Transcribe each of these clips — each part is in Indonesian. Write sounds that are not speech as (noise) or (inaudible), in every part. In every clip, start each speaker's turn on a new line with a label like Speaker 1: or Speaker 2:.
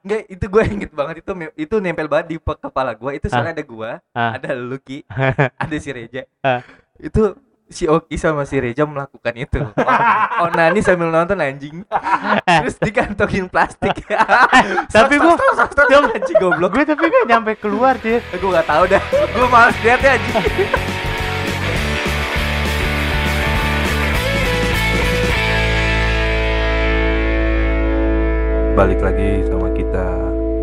Speaker 1: Enggak, itu gue (laughs) inget banget itu itu nempel banget di kepala gue. Itu soalnya ada gue,
Speaker 2: Ah.
Speaker 1: ada Lucky, (laughs) ada si Reja.
Speaker 2: Ah.
Speaker 1: Itu si Oki sama si Reja melakukan itu. Oh, onani sambil nonton anjing. (laughs) Terus dikantongin plastik.
Speaker 2: Tapi gua
Speaker 1: Dia anjing goblok.
Speaker 2: gue tapi gak nyampe keluar sih.
Speaker 1: Gue gak tahu dah. Gue males liatnya anjing.
Speaker 3: Balik lagi sama kita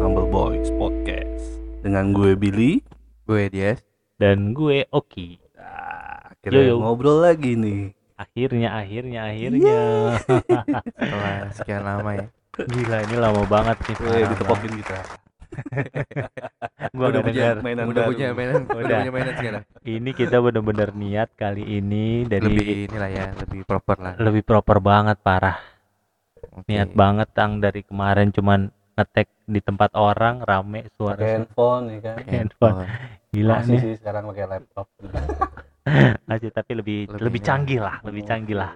Speaker 3: Humble Boys Podcast Dengan gue Billy
Speaker 1: Gue dia.
Speaker 2: Dan gue Oki.
Speaker 3: nah, Akhirnya
Speaker 2: Yo, yo.
Speaker 3: ngobrol lagi nih
Speaker 2: Akhirnya, akhirnya, akhirnya. (laughs)
Speaker 1: Setelah sekian lama ya.
Speaker 2: Gila ini lama banget nih.
Speaker 3: Gue ditepokin kita
Speaker 2: Gue
Speaker 1: udah punya
Speaker 2: dengar.
Speaker 3: mainan
Speaker 1: udah
Speaker 3: baru.
Speaker 1: punya mainan, udah
Speaker 2: Udah.
Speaker 1: punya mainan sekarang.
Speaker 2: Ini kita bener-bener niat kali ini dari
Speaker 1: Lebih inilah ya, lebih proper lah.
Speaker 2: lebih proper banget parah.
Speaker 1: Oke.
Speaker 2: Niat banget tang dari kemarin cuman ngetek di tempat orang rame
Speaker 3: Pakai
Speaker 2: suara
Speaker 3: handphone ya kan
Speaker 2: handphone. Gila
Speaker 3: Masih
Speaker 2: nih.
Speaker 3: sih sekarang pakai laptop (laughs)
Speaker 2: Aja tapi lebih
Speaker 1: Lebih
Speaker 2: lebih, canggih lah, lebih canggih lah.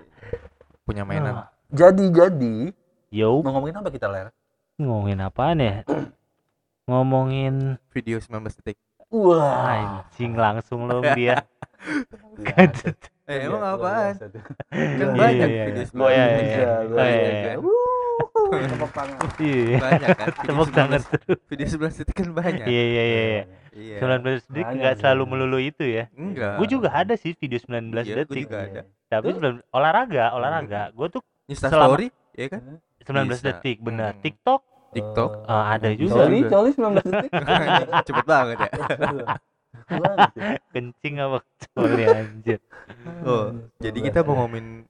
Speaker 1: Punya mainan.
Speaker 2: Ah.
Speaker 3: Jadi-jadi
Speaker 2: Yo,
Speaker 3: Mau ngomongin apa kita Ler?
Speaker 2: ngomongin apaan ya? (clears throat) Ngomongin
Speaker 1: Video 19 detik.
Speaker 3: Wah
Speaker 2: anjing langsung lo dia. (laughs)
Speaker 1: Eh, emang
Speaker 3: Luar
Speaker 1: apaan? Kan
Speaker 2: Iya,
Speaker 1: banyak
Speaker 2: iya,
Speaker 1: video
Speaker 2: iya. Oh, iya,
Speaker 1: 19
Speaker 2: iya, iya. Oh, iya, iya.
Speaker 3: Tepuk tangan. (laughs)
Speaker 2: Iya.
Speaker 1: Banyak kan.
Speaker 2: Tepuk tangan
Speaker 1: 19
Speaker 2: terus.
Speaker 1: Video 19 detik kan banyak.
Speaker 2: Iya iya iya. iya.
Speaker 1: Iya.
Speaker 2: 19 detik
Speaker 3: Banyak
Speaker 2: nggak
Speaker 3: sih.
Speaker 2: selalu melulu itu ya.
Speaker 1: Enggak.
Speaker 2: Gue juga ada sih video 19
Speaker 1: Iya, gua
Speaker 2: detik.
Speaker 1: juga ada.
Speaker 2: Tapi. 19 olahraga, olahraga. Gue tuh
Speaker 1: Insta
Speaker 2: Selama-
Speaker 1: story, ya kan?
Speaker 2: 19
Speaker 1: Bisa.
Speaker 2: detik benar.
Speaker 1: Hmm.
Speaker 2: TikTok
Speaker 1: TikTok.
Speaker 2: eh, ada juga.
Speaker 3: Coli, coli 19 detik (laughs)
Speaker 1: Cepet banget ya. (laughs)
Speaker 3: Ya. (laughs)
Speaker 2: kencing apa coli anjir.
Speaker 1: Oh, jadi kita mau ngomongin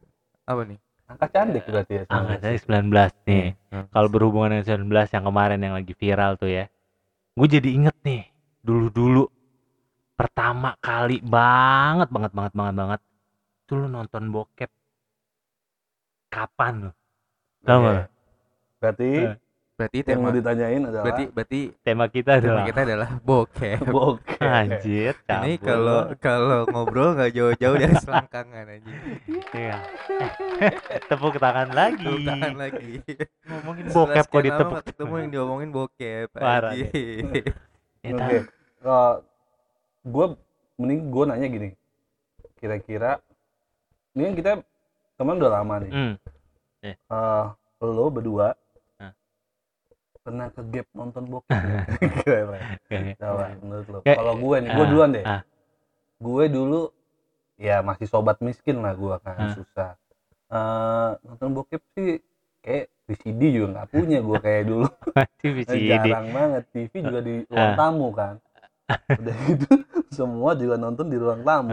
Speaker 1: apa nih?
Speaker 3: Angka cantik berarti ya
Speaker 2: Angkatnya 19 nih.
Speaker 1: Hmm.
Speaker 2: Kalau berhubungan dengan 19 yang kemarin yang lagi viral tuh ya. Gue jadi inget nih dulu-dulu pertama kali banget banget banget banget banget tuh lu nonton bokep kapan lu? Tahu
Speaker 3: Oke.
Speaker 2: nggak?
Speaker 3: Berarti
Speaker 2: Eh.
Speaker 1: Berarti
Speaker 3: yang
Speaker 1: tema
Speaker 3: mau ditanyain adalah
Speaker 1: berarti berarti
Speaker 2: Tema kita
Speaker 1: tema
Speaker 2: adalah
Speaker 1: kita adalah bokep. (laughs)
Speaker 3: bokep.
Speaker 2: anjir.
Speaker 1: Ini kalau kalau ngobrol nggak jauh-jauh dari selangkangan aja.
Speaker 2: Iya. (laughs) tepuk tangan lagi.
Speaker 1: Tepuk tangan lagi.
Speaker 2: Ngomongin bokep kok ditepuk.
Speaker 1: ketemu yang diomongin bokep.
Speaker 2: Parah
Speaker 1: anjing. (laughs)
Speaker 2: Ya,
Speaker 3: Oke. Kalau gue mending gue nanya gini. Kira-kira ini kan kita teman udah lama nih.
Speaker 2: Hmm.
Speaker 3: Eh, lo berdua. Pernah ke gap nonton bokep? (laughs) (laughs)
Speaker 2: Oke.
Speaker 3: Coba menurut lo. Kalau gue nih, gue
Speaker 2: ah,
Speaker 3: duluan deh.
Speaker 2: ah.
Speaker 3: Gue dulu ya masih sobat miskin lah gue kan
Speaker 2: Ah.
Speaker 3: susah. Eh, nonton bokep sih kayak VCD juga nggak punya gue (laughs) kayak dulu. Jarang banget TV juga di ruang tamu kan udah gitu semua juga nonton di ruang tamu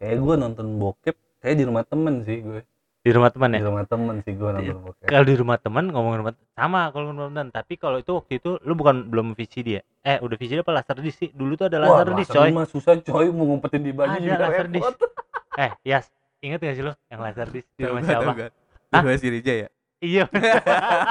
Speaker 3: kayak gue nonton bokep kayak di rumah temen sih gue
Speaker 2: Di rumah teman
Speaker 3: di
Speaker 2: ya.
Speaker 3: rumah temen sih gue nonton bokep
Speaker 2: Kalau di rumah teman ngomongin rumah sama kalau rumah teman. Tapi kalau itu waktu itu lu bukan belum VCD ya? Eh udah VCD apa laser disc sih? Dulu tuh ada
Speaker 3: Wah,
Speaker 2: laser disc coy.
Speaker 3: mah susah coy mau ngumpetin di baju
Speaker 2: Ada
Speaker 3: juga
Speaker 2: laser
Speaker 3: repot
Speaker 2: disc. Eh, Yas, inget gak sih lu yang laser disc di rumah siapa?
Speaker 1: Di rumah si Rija ya?
Speaker 2: Iya.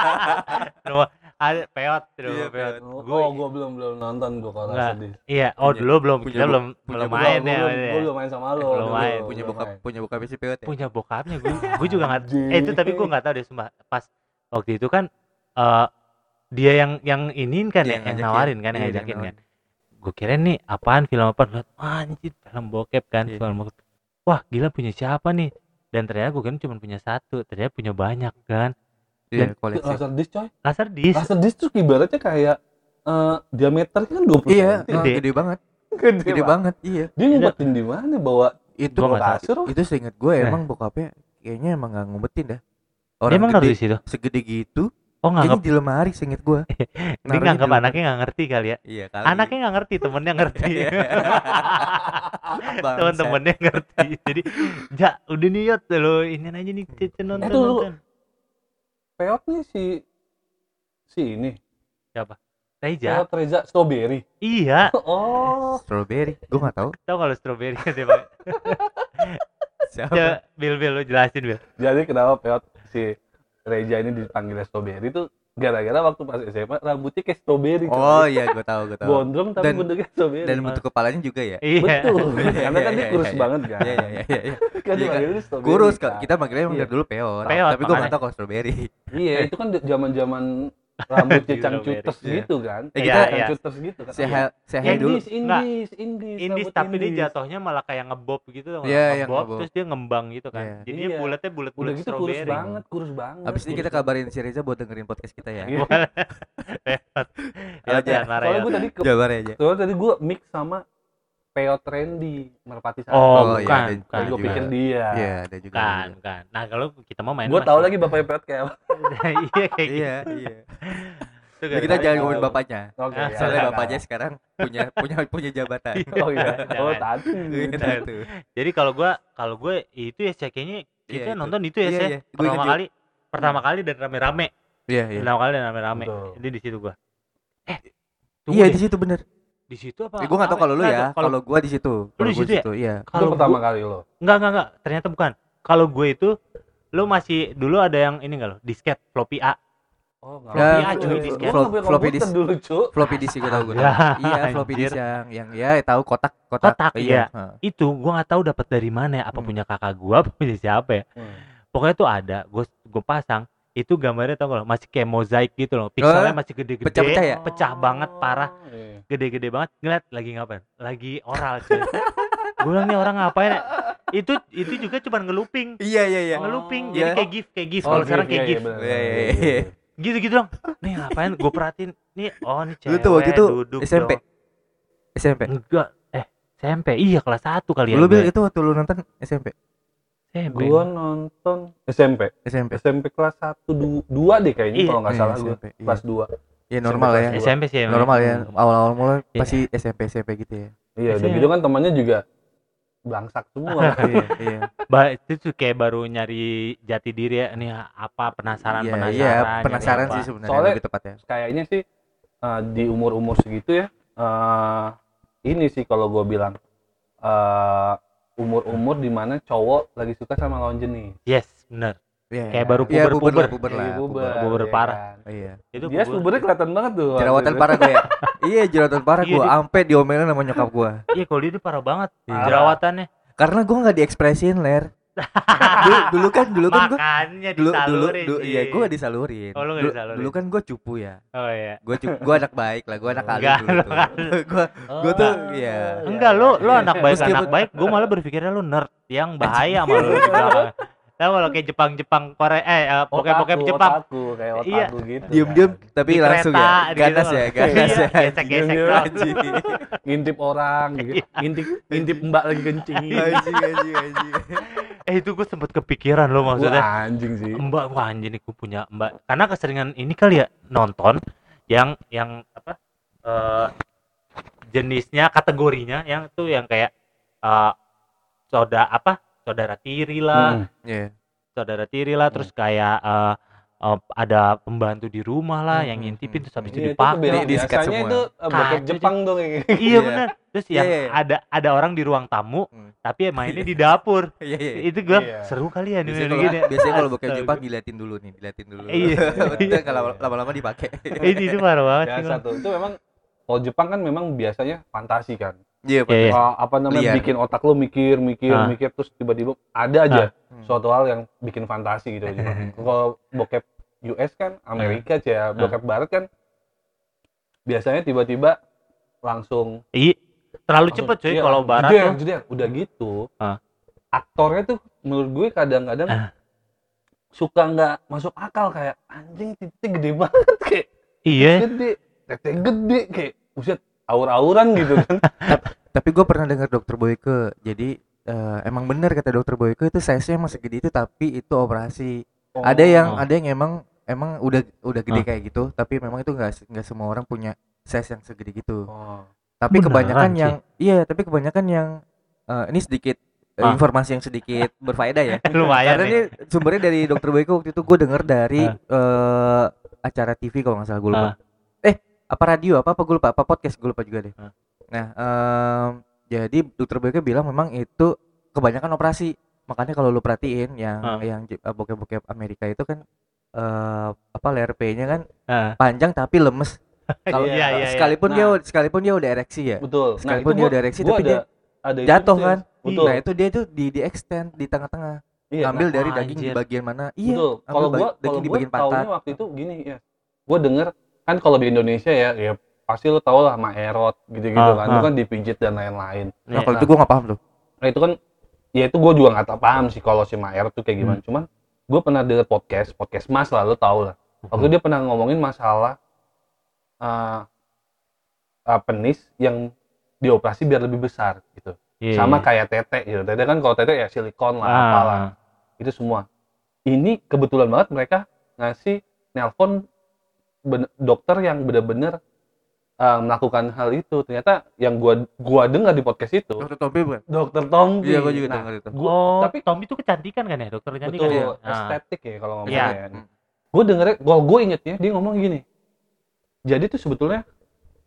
Speaker 2: (laughs) rumah ada peot rumah
Speaker 1: Iya,
Speaker 2: peot.
Speaker 1: peot.
Speaker 3: oh,
Speaker 2: Gua-
Speaker 3: gue belum belum nonton gue kalau disc
Speaker 2: Iya, oh
Speaker 1: Punya-
Speaker 2: dulu belum
Speaker 1: punya
Speaker 2: kita belum belum main
Speaker 3: gue
Speaker 2: ya.
Speaker 3: belum,
Speaker 2: ya.
Speaker 3: gua belum main sama lo
Speaker 2: Belum
Speaker 3: dulu,
Speaker 2: main.
Speaker 1: Punya bokap
Speaker 3: main.
Speaker 1: punya bokap si PWT.
Speaker 2: punya bokapnya gue gue juga nggak (laughs) eh itu tapi gue nggak tahu deh sumpah pas waktu itu kan eh dia yang yang iniin kan
Speaker 1: Dia
Speaker 2: ya,
Speaker 1: yang
Speaker 2: yang nawarin kan yang
Speaker 1: Iya,
Speaker 2: ngajakin kan gue kira nih apaan film apa lihat anjir film bokep kan
Speaker 1: Iya.
Speaker 2: film bokep wah gila punya siapa nih dan ternyata gue kan cuma punya satu ternyata punya banyak kan
Speaker 1: Iya,
Speaker 2: Dan-
Speaker 1: koleksi.
Speaker 3: laser disc coy
Speaker 2: laser disc
Speaker 3: laser disc tuh ibaratnya kayak eh diameter kan 20
Speaker 1: Iya,
Speaker 3: cm.
Speaker 2: Gede.
Speaker 1: gede banget.
Speaker 3: gede,
Speaker 1: Gede banget, iya.
Speaker 3: dia ngumpetin di mana bawa
Speaker 1: Itu
Speaker 2: Gua nggak tahu.
Speaker 3: kasur
Speaker 1: itu seingat gue
Speaker 2: Nah.
Speaker 1: emang bokapnya kayaknya emang nggak ngumpetin dah.
Speaker 2: dia
Speaker 1: Orang
Speaker 2: emang naruh di
Speaker 1: gede
Speaker 2: situ
Speaker 1: segede gitu,
Speaker 2: oh
Speaker 1: kayaknya
Speaker 2: nganggap
Speaker 1: di lemari seingat gue. (laughs)
Speaker 2: dia nganggap anaknya nggak ngerti kali ya
Speaker 1: Iya, kali.
Speaker 2: anaknya nggak ngerti temennya ngerti (laughs)
Speaker 1: Iya. (laughs)
Speaker 2: Teman-temannya ngerti jadi ja udah nih yot lo ini aja nih Cece nonton
Speaker 3: Eh, tunggu.
Speaker 2: Nonton
Speaker 3: peotnya si si ini.
Speaker 2: Reja
Speaker 3: peot Reza Strawberry.
Speaker 2: Iya. (laughs)
Speaker 3: Oh.
Speaker 1: Strawberry, gue nggak tahu.
Speaker 2: tau kalau strawberry dia pakai. (laughs)
Speaker 1: Siapa?
Speaker 2: Coba, Bil Bil lo jelasin Bil.
Speaker 3: Jadi kenapa peot si Reza ini dipanggil Strawberry itu gara-gara waktu pas SMA rambutnya kayak strawberry coy.
Speaker 1: Oh iya, gue tahu, gue tahu.
Speaker 3: gondrong tapi
Speaker 1: Dan-
Speaker 3: bentuknya strawberry
Speaker 1: Dan bentuk kepalanya juga ya.
Speaker 2: iya
Speaker 3: betul (laughs)
Speaker 1: Iya,
Speaker 3: karena kan
Speaker 1: iya,
Speaker 3: dia
Speaker 1: iya,
Speaker 3: kurus banget kan
Speaker 1: Iya, iya, iya, iya. iya. (laughs)
Speaker 3: kan
Speaker 1: Iya kan?
Speaker 3: strawberry
Speaker 1: Kurus,
Speaker 3: kan.
Speaker 1: Kita manggilnya emang dari dulu peot.
Speaker 2: Peot,
Speaker 1: Tapi gue nggak tahu kalau strawberry.
Speaker 3: iya (laughs) itu kan zaman-zaman rambutnya (laughs) cangcuters
Speaker 1: Iya.
Speaker 3: gitu kan
Speaker 1: Eh,
Speaker 2: kita-
Speaker 3: cangcuters gitu kan
Speaker 1: Sehat sehat dulu.
Speaker 3: Indis, Indis, Indis,
Speaker 2: Indis tapi dia jatuhnya malah kayak ngebob gitu loh
Speaker 1: Iya, yang
Speaker 2: ngebob
Speaker 1: ngebob.
Speaker 2: terus dia ngembang gitu kan
Speaker 1: Iya.
Speaker 2: jadinya
Speaker 3: Iya.
Speaker 2: bulatnya bulat bulat
Speaker 3: gitu kurus banget kurus banget
Speaker 1: Abis ini kita kabarin si Reza buat dengerin podcast kita ya.
Speaker 3: Iya.
Speaker 2: Boleh. Lewat.
Speaker 1: Aja.
Speaker 2: Lewat ya, marah
Speaker 3: soalnya
Speaker 2: ya.
Speaker 3: gue tadi soalnya tadi gue mix sama Peo Trendy Merpati Satu
Speaker 2: Oh,
Speaker 1: Oh, iya,
Speaker 2: bukan,
Speaker 1: ada-
Speaker 2: bukan.
Speaker 3: Gue
Speaker 1: juga.
Speaker 3: pikir dia
Speaker 1: Iya, ada juga.
Speaker 2: Bukan, bukan. Nah, kalau kita mau main
Speaker 3: gue tahu lagi bapaknya Peo kayak apa (laughs)
Speaker 2: iya kayak gitu.
Speaker 1: Iya, iya.
Speaker 2: Itu
Speaker 1: Jadi
Speaker 2: kan.
Speaker 1: kita jangan ngomongin bapaknya.
Speaker 3: oke
Speaker 2: Ah,
Speaker 3: ya,
Speaker 1: Soalnya
Speaker 3: enggak,
Speaker 1: bapaknya
Speaker 3: enggak.
Speaker 1: sekarang punya punya punya jabatan. (laughs)
Speaker 3: oh iya (laughs) oh
Speaker 1: Iya, tahu.
Speaker 2: Jadi kalau gua kalau gue itu ya sih kayaknya kita
Speaker 1: Iya, itu.
Speaker 2: nonton itu ya
Speaker 1: Iya,
Speaker 2: sih.
Speaker 1: iya. Gua
Speaker 2: Pertama
Speaker 1: juga.
Speaker 2: kali pertama kali dan rame-rame.
Speaker 1: Iya, iya.
Speaker 2: Pertama kali dan rame-rame. Jadi di situ gua. Eh. tunggu
Speaker 1: Iya, di situ bener.
Speaker 2: Di situ apa?
Speaker 1: Eh, gua nggak tahu
Speaker 2: apa?
Speaker 1: kalau lu ya.
Speaker 2: Kalau
Speaker 1: gua di situ. Kalau
Speaker 2: di situ ya?
Speaker 1: Iya.
Speaker 2: kalau
Speaker 3: pertama
Speaker 2: gua-
Speaker 3: kali lo
Speaker 2: enggak enggak enggak, ternyata bukan. Kalau gue itu lu masih dulu ada yang ini enggak lo? Disket floppy A.
Speaker 3: oh nggak
Speaker 1: Ya,
Speaker 3: ngerti.
Speaker 2: floppy cuy, disket.
Speaker 1: Floppy disk.
Speaker 3: dulu cu
Speaker 1: Floppy disk gua. (laughs)
Speaker 2: Ya,
Speaker 1: tahu. Iya, floppy disk yang yang ya tahu kotak kotak.
Speaker 2: Kotak, iya.
Speaker 1: Heeh.
Speaker 2: Itu gua nggak tahu dapat dari mana ya. Apa
Speaker 1: Hmm.
Speaker 2: punya kakak gua apa punya siapa ya.
Speaker 3: Hmm.
Speaker 2: Pokoknya tuh ada, gue gue pasang itu gambarnya tau gak lo masih kayak mozaik gitu loh pixelnya masih gede-gede
Speaker 1: pecah-pecah ya?
Speaker 2: pecah banget parah
Speaker 3: Oh, iya.
Speaker 2: gede-gede banget ngeliat lagi ngapain lagi oral cuy gue bilang nih orang ngapain ya? itu itu juga cuma ngeluping
Speaker 1: Iya, iya, iya.
Speaker 2: ngeluping
Speaker 3: Oh.
Speaker 2: jadi
Speaker 1: Iya.
Speaker 2: kayak gif kayak gif
Speaker 3: Oh,
Speaker 2: kalau sekarang kayak
Speaker 3: iya,
Speaker 2: gif
Speaker 3: bener,
Speaker 1: Iya, iya,
Speaker 3: iya,
Speaker 1: iya.
Speaker 2: gitu gitu dong nih ngapain gue perhatiin nih oh nih
Speaker 1: Lu
Speaker 2: cewek
Speaker 1: tuh waktu itu
Speaker 2: duduk
Speaker 1: SMP.
Speaker 2: dong.
Speaker 1: SMP.
Speaker 2: enggak eh SMP iya kelas 1 kali ya
Speaker 1: Lu
Speaker 2: gue.
Speaker 1: bil itu waktu lu nonton SMP.
Speaker 2: SMP
Speaker 3: Gua nonton SMP
Speaker 1: SMP.
Speaker 3: SMP kelas 1 2 deh kayaknya
Speaker 2: Iya.
Speaker 3: kalau nggak
Speaker 1: Iya,
Speaker 3: salah gua
Speaker 1: SMP, iya.
Speaker 3: kelas 2
Speaker 1: Ya normal ya.
Speaker 2: SMP sih emang.
Speaker 1: Normal ya. Awal-awal mulai
Speaker 2: Iya.
Speaker 1: pasti SMP SMP gitu ya.
Speaker 3: iya udah gitu kan temannya juga belangsak semua
Speaker 1: Iya, iya.
Speaker 2: Ba itu tuh kayak baru nyari jati diri ya nih apa penasaran
Speaker 1: Iya,
Speaker 2: penasaran
Speaker 1: iya, penasaran sih sebenarnya
Speaker 3: Soalnya-
Speaker 1: lebih tepatnya.
Speaker 3: kayaknya sih eh, di umur-umur segitu ya eh ini sih kalau gue bilang eh umur-umur di mana cowok lagi suka sama lawan jenis
Speaker 2: yes bener
Speaker 1: Iya.
Speaker 2: Kayak baru
Speaker 1: Iya,
Speaker 2: puber-puber.
Speaker 1: lah, puber lah.
Speaker 3: Kayak
Speaker 1: puber.
Speaker 2: Puber
Speaker 3: ya
Speaker 2: parah.
Speaker 3: kan?
Speaker 1: Iya.
Speaker 2: itu
Speaker 3: dia
Speaker 2: puber.
Speaker 3: pubernya kelihatan banget tuh
Speaker 1: Jerawatan parah gue ya. (laughs) Iya, jerawatan parah
Speaker 2: Iya,
Speaker 1: gue.
Speaker 2: di-
Speaker 1: Ampe diomelin sama nyokap gue.
Speaker 2: iya kalau dia parah banget
Speaker 1: Iya.
Speaker 2: jerawatannya
Speaker 1: Karena gue nggak diekspresin ler. Dulu, dulu kan dulu kan gue
Speaker 2: makanya
Speaker 1: dulu dulu,
Speaker 2: disalurin
Speaker 1: dulu
Speaker 2: Ji.
Speaker 1: iya gue disalurin.
Speaker 2: Oh, lu
Speaker 1: dulu,
Speaker 2: disalurin?
Speaker 1: dulu kan gue cupu ya.
Speaker 2: oh iya
Speaker 1: Gue cupu, gue anak baik lah, gue anak alim
Speaker 2: Enggak,
Speaker 1: dulu
Speaker 2: kan-
Speaker 1: Gue gue tuh (laughs)
Speaker 3: Oh,
Speaker 1: iya.
Speaker 2: enggak lu lu anak baik
Speaker 1: Meskipun-
Speaker 2: anak baik gue malah berpikirnya lu nerd yang bahaya sama lu tahu kalau kayak Jepang Jepang Korea eh uh, bokep
Speaker 3: Otaku,
Speaker 2: Jepang
Speaker 3: otaku, kayak otaku
Speaker 2: Iya.
Speaker 3: gitu
Speaker 1: Diem-diem
Speaker 3: kan.
Speaker 1: tapi
Speaker 2: Di
Speaker 1: langsung
Speaker 2: kereta,
Speaker 1: ya.
Speaker 2: di
Speaker 1: Ganas
Speaker 2: gitu
Speaker 1: ya,
Speaker 2: loh.
Speaker 1: ganas
Speaker 2: Iya,
Speaker 1: ya.
Speaker 2: gesek-gesek.
Speaker 1: Anjing.
Speaker 3: ngintip orang gitu. ngintip ngintip mbak lagi kencing
Speaker 1: Anjing, anjing, anjing.
Speaker 2: Eh itu gue sempet kepikiran lo maksudnya
Speaker 3: Wah, anjing sih
Speaker 2: mbak wah anjing nih gue punya mbak karena keseringan ini kali ya nonton yang yang apa eh jenisnya kategorinya yang tuh yang kayak eh soda apa saudara tiri lah
Speaker 3: Hmm.
Speaker 1: Iya.
Speaker 2: saudara tiri lah terus kayak eh eh, ada pembantu di rumah lah yang
Speaker 1: Hmm,
Speaker 2: ngintipin
Speaker 1: hmm,
Speaker 2: terus habis
Speaker 3: Iya,
Speaker 2: itu
Speaker 3: itu
Speaker 2: dipakai
Speaker 3: biasa-
Speaker 1: Di- disikat
Speaker 3: biasanya
Speaker 1: semua.
Speaker 3: itu eh, bokep
Speaker 2: Kacau,
Speaker 3: Jepang dong kayak gitu.
Speaker 2: iya
Speaker 1: Iya.
Speaker 2: bener terus
Speaker 1: Iya,
Speaker 2: yang
Speaker 1: iya.
Speaker 2: ada ada orang di ruang tamu (laughs)
Speaker 1: Hmm.
Speaker 2: tapi mainnya di dapur (laughs)
Speaker 1: Iya, iya.
Speaker 2: itu gue
Speaker 3: Iya.
Speaker 2: seru kali ya
Speaker 1: Biasanya
Speaker 2: gini
Speaker 1: kalau, biasanya kalau bokep. Jepang diliatin dulu nih, diliatin dulu.
Speaker 2: Iya. (laughs)
Speaker 1: Kalau lama-lama dipakai.
Speaker 2: ini itu parah banget
Speaker 3: biasa
Speaker 2: gua.
Speaker 3: tuh itu memang kalau Jepang kan memang biasanya fantasi kan
Speaker 1: Iya,
Speaker 2: iya.
Speaker 3: Wah, apa namanya
Speaker 1: Liar.
Speaker 3: bikin otak lu mikir mikir
Speaker 2: Ah.
Speaker 3: mikir terus tiba-tiba ada aja
Speaker 1: Hmm.
Speaker 3: suatu hal yang bikin fantasi gitu kalau bokep US kan Amerika
Speaker 2: Ah.
Speaker 3: ya bokep Barat kan biasanya tiba-tiba langsung
Speaker 2: Iya, terlalu
Speaker 3: langsung,
Speaker 2: cepet cuy
Speaker 3: iya,
Speaker 2: kalau barat
Speaker 3: jeder,
Speaker 2: tuh.
Speaker 3: jeder. udah gitu
Speaker 2: Ah.
Speaker 3: aktornya tuh menurut gue kadang-kadang
Speaker 2: Ah.
Speaker 3: suka nggak masuk akal kayak anjing titiknya gede banget kayak
Speaker 2: Iya,
Speaker 3: gede tete gede kayak buset aur-auran gitu kan (laughs)
Speaker 1: Tapi gue pernah dengar dokter Boyke. Jadi eh, emang bener kata dokter Boyke itu size-nya emang segede itu tapi itu operasi. Ada yang
Speaker 2: Oh.
Speaker 1: ada yang emang emang udah udah gede
Speaker 2: Ah.
Speaker 1: kayak gitu, tapi memang itu enggak nggak semua orang punya size yang segede gitu.
Speaker 3: Oh.
Speaker 1: Tapi
Speaker 2: Beneran
Speaker 1: kebanyakan
Speaker 2: sih?
Speaker 1: yang iya, tapi kebanyakan yang eh, ini sedikit
Speaker 2: Ah.
Speaker 1: informasi yang sedikit (laughs) berfaedah ya.
Speaker 2: lumayan
Speaker 1: Karena
Speaker 2: nih.
Speaker 1: ini sumbernya dari dokter Boyke waktu itu gue denger dari
Speaker 2: Ah.
Speaker 1: eh, acara TV kalau nggak salah gue lupa. Eh apa radio apa apa gue lupa apa podcast gue lupa juga deh.
Speaker 2: Ah.
Speaker 1: Nah em, jadi dokter Boyke bilang memang itu kebanyakan operasi. Makanya kalau lu perhatiin yang
Speaker 2: Ah.
Speaker 1: yang bokep-bokep Amerika itu kan eh apa layer P-nya kan
Speaker 2: Ah.
Speaker 1: panjang tapi lemes. (laughs) Kalau
Speaker 2: Iya, iya, iya.
Speaker 1: sekalipun dia
Speaker 3: Nah.
Speaker 1: sekalipun dia udah ereksi ya.
Speaker 3: betul
Speaker 1: Sekalipun dia
Speaker 3: gua-
Speaker 1: udah ereksi,
Speaker 3: gua
Speaker 1: tapi
Speaker 3: ada,
Speaker 1: dia
Speaker 3: ada itu
Speaker 1: jatuh
Speaker 3: tuh,
Speaker 1: kan.
Speaker 3: betul
Speaker 1: Nah, itu dia tuh di di extend di tengah-tengah.
Speaker 3: iya,
Speaker 1: Ngambil
Speaker 2: nah,
Speaker 1: dari daging di bagian mana? Iya.
Speaker 3: betul
Speaker 1: ambil
Speaker 3: kalau gua
Speaker 1: daging
Speaker 3: kalau
Speaker 1: di
Speaker 3: gua
Speaker 1: bagian pantat.
Speaker 3: waktu itu gini ya gue denger kan kalau di Indonesia ya ya pasti lo tau lah sama erot gitu-gitu
Speaker 2: Ah,
Speaker 3: kan itu
Speaker 2: ah.
Speaker 3: kan dipijit dan lain-lain
Speaker 1: Nah,
Speaker 2: Iya.
Speaker 1: kalau itu gue nggak paham tuh.
Speaker 3: nah itu kan ya itu gue juga nggak tahu paham sih kalau si Maer tuh kayak
Speaker 2: Hmm.
Speaker 3: gimana cuman gue pernah denger podcast podcast mas lah lo tau lah. Waktu
Speaker 2: Hmm.
Speaker 3: dia pernah ngomongin masalah uh, uh, penis yang dioperasi biar lebih besar gitu.
Speaker 2: Iya,
Speaker 3: sama
Speaker 2: iya.
Speaker 3: kayak tete gitu. Tete kan kalau tete ya silikon lah
Speaker 2: Ah,
Speaker 3: apalah. Itu semua. Ini kebetulan banget mereka ngasih nelpon dokter yang benar-benar uh, melakukan hal itu ternyata yang gua gua dengar di podcast itu
Speaker 1: Dokter Tompi bukan?
Speaker 3: dokter Tompi
Speaker 1: Iya, gua juga
Speaker 3: Nah,
Speaker 1: dengar itu.
Speaker 3: gua-
Speaker 2: oh,
Speaker 3: tapi
Speaker 2: Tommy itu kecantikan kan ya dokter kecantikan
Speaker 3: betul
Speaker 2: ya Ah.
Speaker 3: estetik ya kalau
Speaker 2: Iya.
Speaker 3: ngomongnya ya. gue dengernya kalau gue ingetnya dia ngomong gini jadi tuh sebetulnya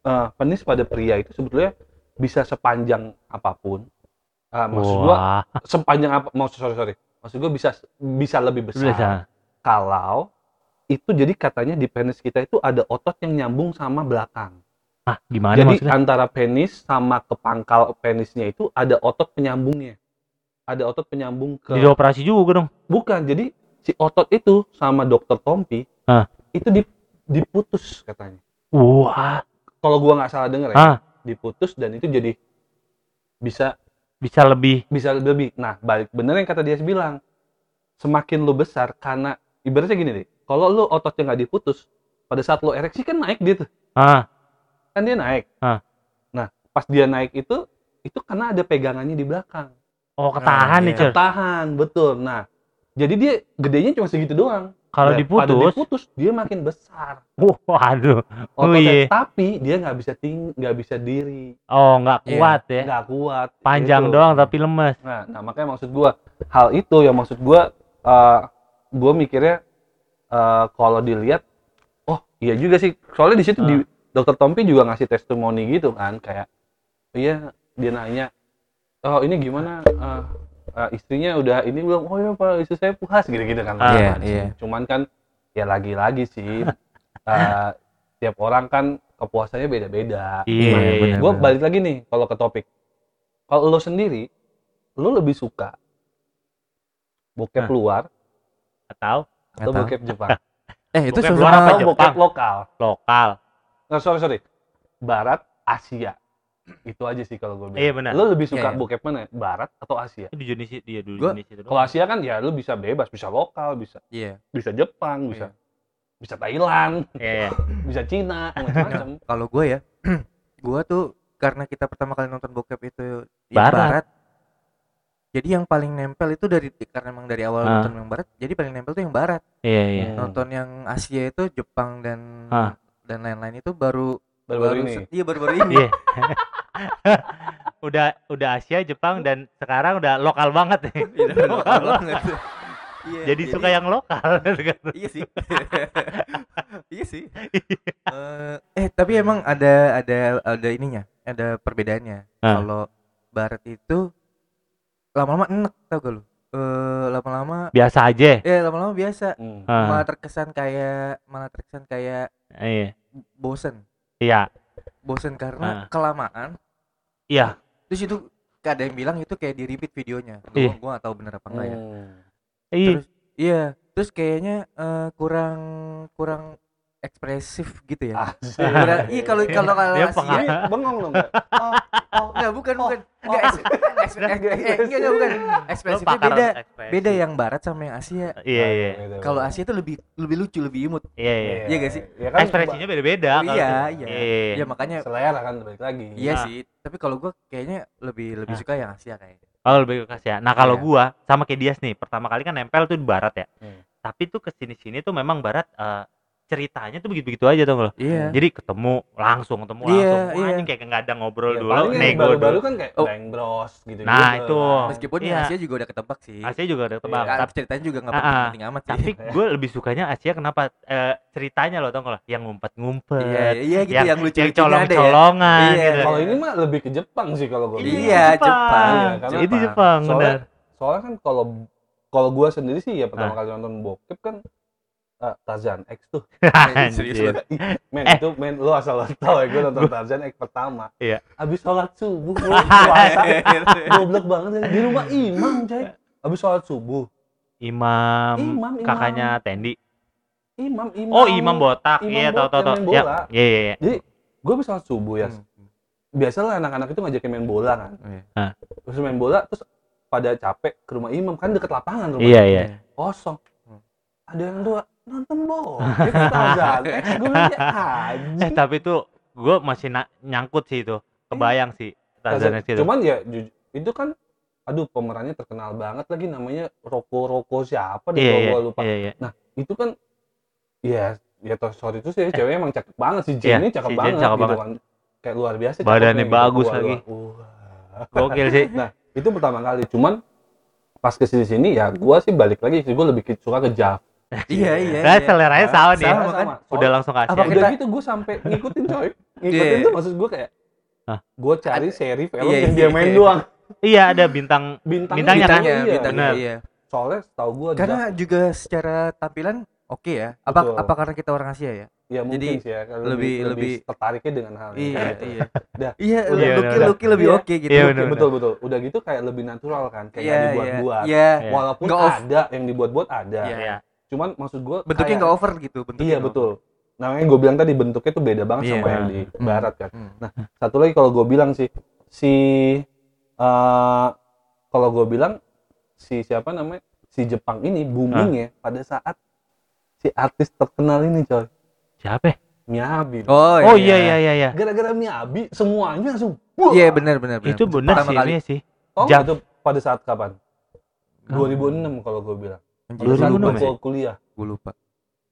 Speaker 3: uh, penis pada pria itu sebetulnya bisa sepanjang apa pun Uh, maksud gua
Speaker 2: Wah,
Speaker 3: sepanjang apa mau sorry sorry maksud gue bisa bisa lebih besar
Speaker 2: bisa.
Speaker 3: kalau itu jadi katanya di penis kita itu ada otot yang nyambung sama belakang
Speaker 2: Ah, gimana
Speaker 3: jadi
Speaker 2: maksudnya?
Speaker 3: antara penis sama ke pangkal penisnya itu ada otot penyambungnya ada otot penyambung ke
Speaker 2: Jadi operasi juga dong.
Speaker 3: bukan jadi si otot itu sama dokter Tompi
Speaker 2: Ah.
Speaker 3: itu dip- diputus katanya
Speaker 2: Wah,
Speaker 3: kalau gua nggak salah denger ya
Speaker 2: ah,
Speaker 3: diputus dan itu jadi bisa
Speaker 2: bisa lebih.
Speaker 3: bisa lebih nah balik bener yang kata dia bilang semakin lu besar karena ibaratnya gini deh kalau lu ototnya nggak diputus pada saat lu ereksi kan naik dia tuh
Speaker 2: Ah,
Speaker 3: kan dia naik
Speaker 2: Ah.
Speaker 3: nah pas dia naik itu itu karena ada pegangannya di belakang
Speaker 2: oh ketahan
Speaker 1: Ah,
Speaker 2: nih,
Speaker 1: iya.
Speaker 2: Cel.
Speaker 3: tahan betul nah jadi dia gedenya cuma segitu doang
Speaker 2: Kalau
Speaker 3: Dan pada
Speaker 2: diputus,
Speaker 3: diputus dia makin besar
Speaker 2: wah, waduh. Oh,
Speaker 3: ototnya
Speaker 2: iya.
Speaker 3: tapi dia nggak bisa ting nggak bisa diri
Speaker 2: Oh, nggak
Speaker 1: Iya.
Speaker 2: kuat ya.
Speaker 3: nggak kuat
Speaker 2: Panjang
Speaker 3: Gitu.
Speaker 2: doang tapi lemes.
Speaker 3: nah, nah makanya maksud gua hal itu yang maksud gua eh gua mikirnya eh kalau dilihat oh iya juga sih soalnya di situ di dokter Tompi juga ngasih testimoni gitu kan kayak iya dia nanya oh ini gimana eh, eh, istrinya udah ini belum oh ya pak istri saya puas gitu gitu kan
Speaker 2: Ah.
Speaker 1: Iya,
Speaker 3: Macam.
Speaker 1: iya.
Speaker 3: cuman kan ya lagi-lagi sih eh, tiap orang kan kepuasannya beda-beda
Speaker 2: Iya,
Speaker 1: bener.
Speaker 3: gue balik lagi nih kalau ke topik kalau lo sendiri lo lebih suka bokep
Speaker 2: Nah.
Speaker 3: luar
Speaker 2: Atau
Speaker 3: atau bokep Jepang (laughs)
Speaker 1: Eh itu
Speaker 2: Bokep luar apa,
Speaker 3: atau
Speaker 2: Jepang?
Speaker 3: bokep lokal
Speaker 2: lokal.
Speaker 3: Nah, sorry sorry barat Asia itu aja sih kalau gue bilang
Speaker 2: Iya, benar.
Speaker 3: lo lebih suka
Speaker 1: Iya, iya.
Speaker 3: bokep mana barat atau Asia
Speaker 2: Di Indonesia dia dulu
Speaker 1: Gua-
Speaker 2: Indonesia itu
Speaker 3: kalau Asia kan ya lo bisa bebas bisa lokal bisa
Speaker 1: Iya.
Speaker 3: bisa Jepang bisa
Speaker 1: Iya.
Speaker 3: bisa Thailand
Speaker 2: Iya, iya. (laughs)
Speaker 3: bisa Cina macam-macam (laughs)
Speaker 1: Kalau gue ya, (clears throat) gue tuh karena kita pertama kali nonton bokep itu yang
Speaker 2: Barat.
Speaker 1: barat. Jadi yang paling nempel itu dari karena emang dari awal
Speaker 2: Ah.
Speaker 1: nonton yang barat, jadi paling nempel tuh yang barat.
Speaker 2: Iya, iya.
Speaker 1: Nonton yang Asia itu Jepang dan
Speaker 2: Ah.
Speaker 1: Dan lain-lain itu baru
Speaker 3: baru-baru ini
Speaker 1: se- Iya baru-baru ini.
Speaker 2: Iya. (laughs) udah udah Asia, Jepang dan sekarang udah lokal banget nih. (laughs)
Speaker 1: Iya, lokal (laughs) banget. Iya,
Speaker 2: Jadi suka yang lokal.
Speaker 1: Iya sih. iya sih. Eh, eh tapi emang ada ada ada ininya, ada perbedaannya.
Speaker 2: Ah.
Speaker 1: Kalau barat itu lama-lama enek tau gak lu? Eh lama-lama
Speaker 2: Biasa aja.
Speaker 1: ya lama-lama biasa.
Speaker 3: Hmm.
Speaker 2: Ah,
Speaker 1: Malah terkesan kayak malah terkesan kayak
Speaker 2: iya.
Speaker 1: bosen.
Speaker 2: Iya.
Speaker 1: Bosen karena
Speaker 2: Ah.
Speaker 1: kelamaan.
Speaker 2: Iya.
Speaker 1: Terus itu ada yang bilang itu kayak di repeat videonya.
Speaker 2: Ih.
Speaker 1: Gua, gua gak tahu bener apa enggak ya.
Speaker 2: Iya.
Speaker 1: Terus iya, terus kayaknya eh, kurang kurang ekspresif gitu ya. Iya kalau kalau kalau
Speaker 2: Dia
Speaker 1: Asia-
Speaker 3: bengong dong oh, oh,
Speaker 1: Enggak, bukan,
Speaker 3: Oh,
Speaker 1: bukan. Enggak,
Speaker 3: oh. (laughs)
Speaker 1: eh, enggak, enggak, bukan. Ekspresifnya beda. Beda yang barat sama yang Asia.
Speaker 2: Iya, iya.
Speaker 3: Gitu.
Speaker 1: Kalau Asia itu lebih lebih lucu, lebih imut.
Speaker 2: Iya, iya.
Speaker 1: Iya gak sih?
Speaker 3: Ya kan
Speaker 2: Ekspresinya beda-beda.
Speaker 1: Oh,
Speaker 2: kalau
Speaker 1: iya,
Speaker 2: itu.
Speaker 1: iya. Ya makanya
Speaker 3: selera kan balik lagi.
Speaker 1: iya
Speaker 2: Ah.
Speaker 1: sih. Tapi kalau gua kayaknya lebih lebih suka yang Asia kayaknya.
Speaker 2: Oh lebih ke Asia. Nah kalau
Speaker 1: Iya.
Speaker 2: gua sama kayak Dias nih, pertama kali kan nempel tuh di barat ya.
Speaker 3: Hmm.
Speaker 2: Tapi tuh ke sini sini tuh memang barat eh, ceritanya tuh begitu-begitu aja tuh loh.
Speaker 1: Iya.
Speaker 2: Jadi ketemu langsung, ketemu
Speaker 1: Iya,
Speaker 2: langsung. Wah,
Speaker 1: iya.
Speaker 2: anjing kayak nggak ada ngobrol
Speaker 3: Ya,
Speaker 2: dulu, nego
Speaker 3: baru-baru
Speaker 2: dulu.
Speaker 3: kan kayak
Speaker 1: Oh.
Speaker 3: Bang Bros gitu.
Speaker 2: Nah, itu.
Speaker 1: Meskipun
Speaker 2: Iya.
Speaker 1: Asia juga udah ketebak sih.
Speaker 2: Asia juga ada tebak.
Speaker 3: Iya.
Speaker 2: Tapi,
Speaker 1: ceritanya juga nggak
Speaker 2: Ah, ah.
Speaker 1: penting amat sih.
Speaker 2: tapi gue lebih sukanya Asia kenapa? Eh, ceritanya loh tau nggak lo? Yang ngumpet-ngumpet.
Speaker 1: Iya, iya gitu
Speaker 2: yang,
Speaker 1: yang lucu
Speaker 2: yang
Speaker 1: ya.
Speaker 2: colong-colongan
Speaker 1: Iya.
Speaker 2: gitu.
Speaker 3: Kalau ini mah lebih ke Jepang sih kalau gue.
Speaker 1: Iya, Jepang.
Speaker 3: Iya, karena
Speaker 2: Itu
Speaker 1: apa?
Speaker 2: Jepang,
Speaker 3: Soalnya,
Speaker 2: benar.
Speaker 3: soalnya kan kalau kalau gua sendiri sih ya pertama
Speaker 2: Ah.
Speaker 3: kali nonton bokep kan eh, Tarzan X tuh. (laughs)
Speaker 1: Serius lu?
Speaker 3: Men
Speaker 2: Eh.
Speaker 3: itu men lu asal lu tahu ya gue nonton Tarzan X pertama.
Speaker 2: Iya.
Speaker 3: Abis sholat subuh (laughs) gua puasa. Goblok banget di rumah imam, coy. Abis sholat subuh.
Speaker 2: Imam,
Speaker 3: Imam, imam.
Speaker 2: kakaknya Tendi.
Speaker 3: imam imam
Speaker 2: Oh, imam botak.
Speaker 3: imam
Speaker 2: Iya, tahu
Speaker 3: bot-
Speaker 2: tahu
Speaker 3: yang
Speaker 2: tahu.
Speaker 3: main
Speaker 2: Ya. Iya, iya, iya.
Speaker 3: jadi gue bisa sholat subuh ya
Speaker 1: Hmm.
Speaker 3: biasalah anak-anak itu ngajakin main bola kan
Speaker 1: Iya.
Speaker 3: terus main bola terus pada capek ke rumah imam kan deket lapangan rumah
Speaker 2: Iya, iya.
Speaker 3: kosong
Speaker 1: Hmm.
Speaker 3: ada yang dua nonton gue bilang ya
Speaker 2: Eh, tapi itu gue masih na- nyangkut sih itu. Kebayang sih. Tarzan itu.
Speaker 3: cuman ya itu kan aduh pemerannya terkenal banget lagi namanya Roko Roko siapa deh
Speaker 2: Iya,
Speaker 3: gua,
Speaker 2: iya.
Speaker 3: gua lupa
Speaker 2: Iya, iya.
Speaker 3: itu kan ya ya toh sorry itu sih ceweknya emang cakep banget si
Speaker 2: Iya,
Speaker 3: Jen ini cakep
Speaker 2: si
Speaker 3: banget
Speaker 2: cakep
Speaker 3: gitu
Speaker 2: banget.
Speaker 3: kan kayak luar biasa
Speaker 2: Badannya
Speaker 3: gitu.
Speaker 2: bagus
Speaker 3: Wah,
Speaker 2: lagi. Gokil sih.
Speaker 3: nah itu pertama kali cuman pas ke sini ya gua sih balik lagi sih gua lebih suka ke Jav (laughs)
Speaker 1: Iya, iya.
Speaker 2: Nah,
Speaker 1: iya.
Speaker 2: seleranya sama nih.
Speaker 1: Sama kan?
Speaker 2: Udah langsung kasih.
Speaker 1: Apa
Speaker 3: udah
Speaker 1: kita-
Speaker 3: gitu gue sampai ngikutin coy ngikutin
Speaker 1: Iya.
Speaker 3: tuh maksud gue kayak
Speaker 2: Hah?
Speaker 3: gue cari seri film
Speaker 1: Iya,
Speaker 3: yang
Speaker 1: iya,
Speaker 3: dia main
Speaker 1: iya.
Speaker 3: doang
Speaker 2: Iya, ada bintang
Speaker 3: bintangnya,
Speaker 2: Bintangnya kan?
Speaker 1: Bintangnya,
Speaker 3: iya.
Speaker 1: bintangnya, iya.
Speaker 3: soalnya setahu gue
Speaker 1: Karena juga secara tampilan oke ya. Apa
Speaker 3: Betul.
Speaker 1: apa karena kita orang Asia ya?
Speaker 3: ya mungkin
Speaker 1: jadi
Speaker 3: sih ya
Speaker 1: lebih-
Speaker 3: lebih,
Speaker 1: lebih-
Speaker 3: tertariknya dengan hal
Speaker 1: Iya,
Speaker 3: kayak gitu.
Speaker 1: iya. (laughs)
Speaker 3: Dah.
Speaker 1: Iya,
Speaker 3: Udah,
Speaker 1: Lucky
Speaker 2: udah.
Speaker 1: Lucky lebih
Speaker 3: Iya.
Speaker 1: oke gitu.
Speaker 2: Iya,
Speaker 3: Oke,
Speaker 2: benar,
Speaker 3: betul betul udah gitu kayak lebih natural kan kayak
Speaker 1: Iya, iya.
Speaker 3: dibuat-buat
Speaker 1: Iya.
Speaker 2: Iya.
Speaker 3: walaupun ada yang dibuat-buat ada
Speaker 1: Iya.
Speaker 2: Iya.
Speaker 3: Cuman maksud gue
Speaker 1: Bentuknya nggak over gitu, bentuknya.
Speaker 3: iya betul namanya gue bilang tadi bentuknya tuh beda banget
Speaker 1: Iya.
Speaker 3: sama yang di
Speaker 1: Hmm.
Speaker 3: barat kan.
Speaker 1: Hmm.
Speaker 3: Nah, satu lagi kalau gue bilang sih si eh kalau gue bilang si siapa namanya si Jepang ini boomingnya pada saat si artis terkenal ini coy
Speaker 2: Siapa? ya?
Speaker 3: Miyabi
Speaker 1: Oh,
Speaker 2: Oh iya iya iya iya.
Speaker 3: gara-gara Miyabi semuanya langsung.
Speaker 1: Iya, benar benar benar.
Speaker 2: Itu benar sih
Speaker 1: kali.
Speaker 2: ini sih. Jam-
Speaker 3: nggak itu pada saat kapan
Speaker 2: Hah?
Speaker 3: 2006 kalau gue bilang
Speaker 1: Anjir,
Speaker 3: pada saat
Speaker 2: 2006
Speaker 3: gue
Speaker 2: ya?
Speaker 3: gua kuliah
Speaker 1: Gue lupa.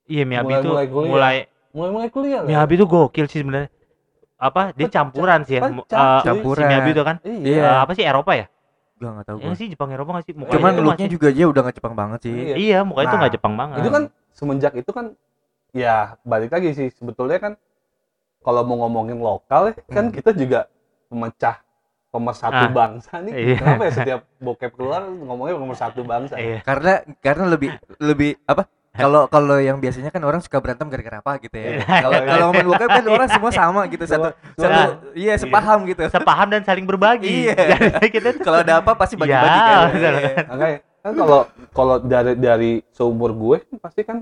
Speaker 2: Iya Miyabi
Speaker 3: Mulai-
Speaker 2: itu
Speaker 3: mulai kuliah.
Speaker 2: mulai
Speaker 3: mulai-mulai kuliah lah
Speaker 2: Miyabi itu gokil sih sebenarnya. Apa? Dia campuran sih ya.
Speaker 3: Pecah,
Speaker 2: eh,
Speaker 3: cuy.
Speaker 2: Si
Speaker 1: Campuran.
Speaker 2: Miyabi itu kan.
Speaker 3: iya
Speaker 2: Eh, apa sih Eropa ya?
Speaker 1: Gue nggak tahu
Speaker 2: Yang sih Jepang Eropa nggak sih? Mukanya
Speaker 1: Cuman
Speaker 2: itu
Speaker 1: looknya
Speaker 2: masih-
Speaker 1: juga dia udah nggak Jepang banget sih.
Speaker 3: Iya.
Speaker 2: Iya, mukanya itu
Speaker 3: Nah,
Speaker 2: nggak Jepang banget.
Speaker 3: itu kan semenjak itu kan ya balik lagi sih sebetulnya kan kalau mau ngomongin lokal ya, kan
Speaker 1: Hmm.
Speaker 3: kita juga pemecah pemersatu
Speaker 2: Ah.
Speaker 3: bangsa nih
Speaker 2: Iya.
Speaker 3: kenapa ya setiap bokep keluar ngomongnya pemersatu bangsa
Speaker 2: Iya.
Speaker 1: Karena karena lebih lebih apa? Kalau kalau yang biasanya kan orang suka berantem gara-gara apa gitu ya.
Speaker 2: Iya.
Speaker 1: Kalau kalau ngomongin bokep kan orang semua sama gitu satu satu iya sepaham gitu.
Speaker 2: Sepaham dan saling berbagi.
Speaker 1: Iya. (laughs)
Speaker 2: Kita
Speaker 1: Kalau ada apa pasti bagi-bagi
Speaker 2: Iya,
Speaker 1: kan. Iya.
Speaker 3: makanya kan kalau kalau dari dari seumur gue kan pasti kan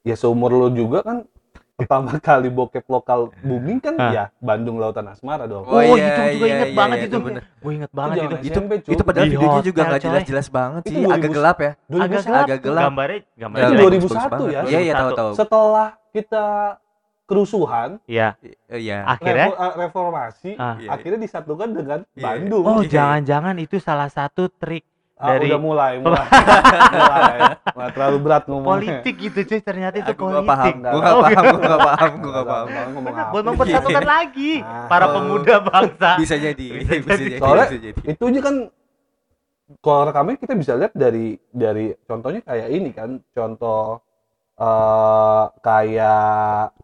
Speaker 3: ya seumur lo juga kan pertama (laughs) kali bokep lokal booming kan ya Bandung Lautan Asmara dong
Speaker 2: Oh,
Speaker 1: iya,
Speaker 2: itu juga
Speaker 1: iya,
Speaker 2: inget
Speaker 1: iya,
Speaker 2: banget
Speaker 1: iya,
Speaker 2: itu.
Speaker 1: bener.
Speaker 2: Gue inget banget itu.
Speaker 1: Itu
Speaker 3: SMP, cuy.
Speaker 1: itu padahal
Speaker 2: Di
Speaker 1: videonya juga nggak
Speaker 2: coy.
Speaker 1: jelas-jelas banget
Speaker 3: Itu
Speaker 1: sih,
Speaker 3: 2000
Speaker 1: agak gelap ya.
Speaker 2: Agak
Speaker 3: 2001.
Speaker 2: gelap.
Speaker 1: Agak gelap.
Speaker 2: Gambarnya gambarnya
Speaker 1: Iya,
Speaker 3: Itu
Speaker 2: jelek.
Speaker 3: 2001
Speaker 1: bagus banget.
Speaker 3: ya?
Speaker 1: Iya, iya tahu
Speaker 2: 2001.
Speaker 1: tahu.
Speaker 3: setelah kita kerusuhan
Speaker 2: Iya.
Speaker 1: Eh, Iya.
Speaker 2: Akhirnya
Speaker 3: eh, reformasi
Speaker 2: Ah.
Speaker 1: Iya.
Speaker 3: akhirnya disatukan dengan
Speaker 1: Iya.
Speaker 3: Bandung
Speaker 2: Oh,
Speaker 1: Iya.
Speaker 2: jangan-jangan itu salah satu trik
Speaker 3: Ah,
Speaker 2: dari-
Speaker 3: udah mulai (laughs) mulai mulai Mulai terlalu berat ngomongnya
Speaker 2: politik gitu cuy. Ternyata itu
Speaker 1: Aku
Speaker 2: politik.
Speaker 1: paham, gue
Speaker 3: Oh,
Speaker 1: nggak
Speaker 2: gitu.
Speaker 1: paham, gue nggak paham, gue nggak paham.
Speaker 3: ngomong
Speaker 2: Benar,
Speaker 3: apa
Speaker 2: buat mempersatukan lagi (laughs)
Speaker 3: Ah.
Speaker 2: para pemuda bangsa.
Speaker 1: Bisa jadi,
Speaker 2: Bisa
Speaker 1: bisa
Speaker 2: jadi.
Speaker 3: Soalnya-
Speaker 1: bisa jadi.
Speaker 3: itu aja kan kalau rekamnya kita bisa lihat dari dari contohnya kayak ini kan contoh eh kayak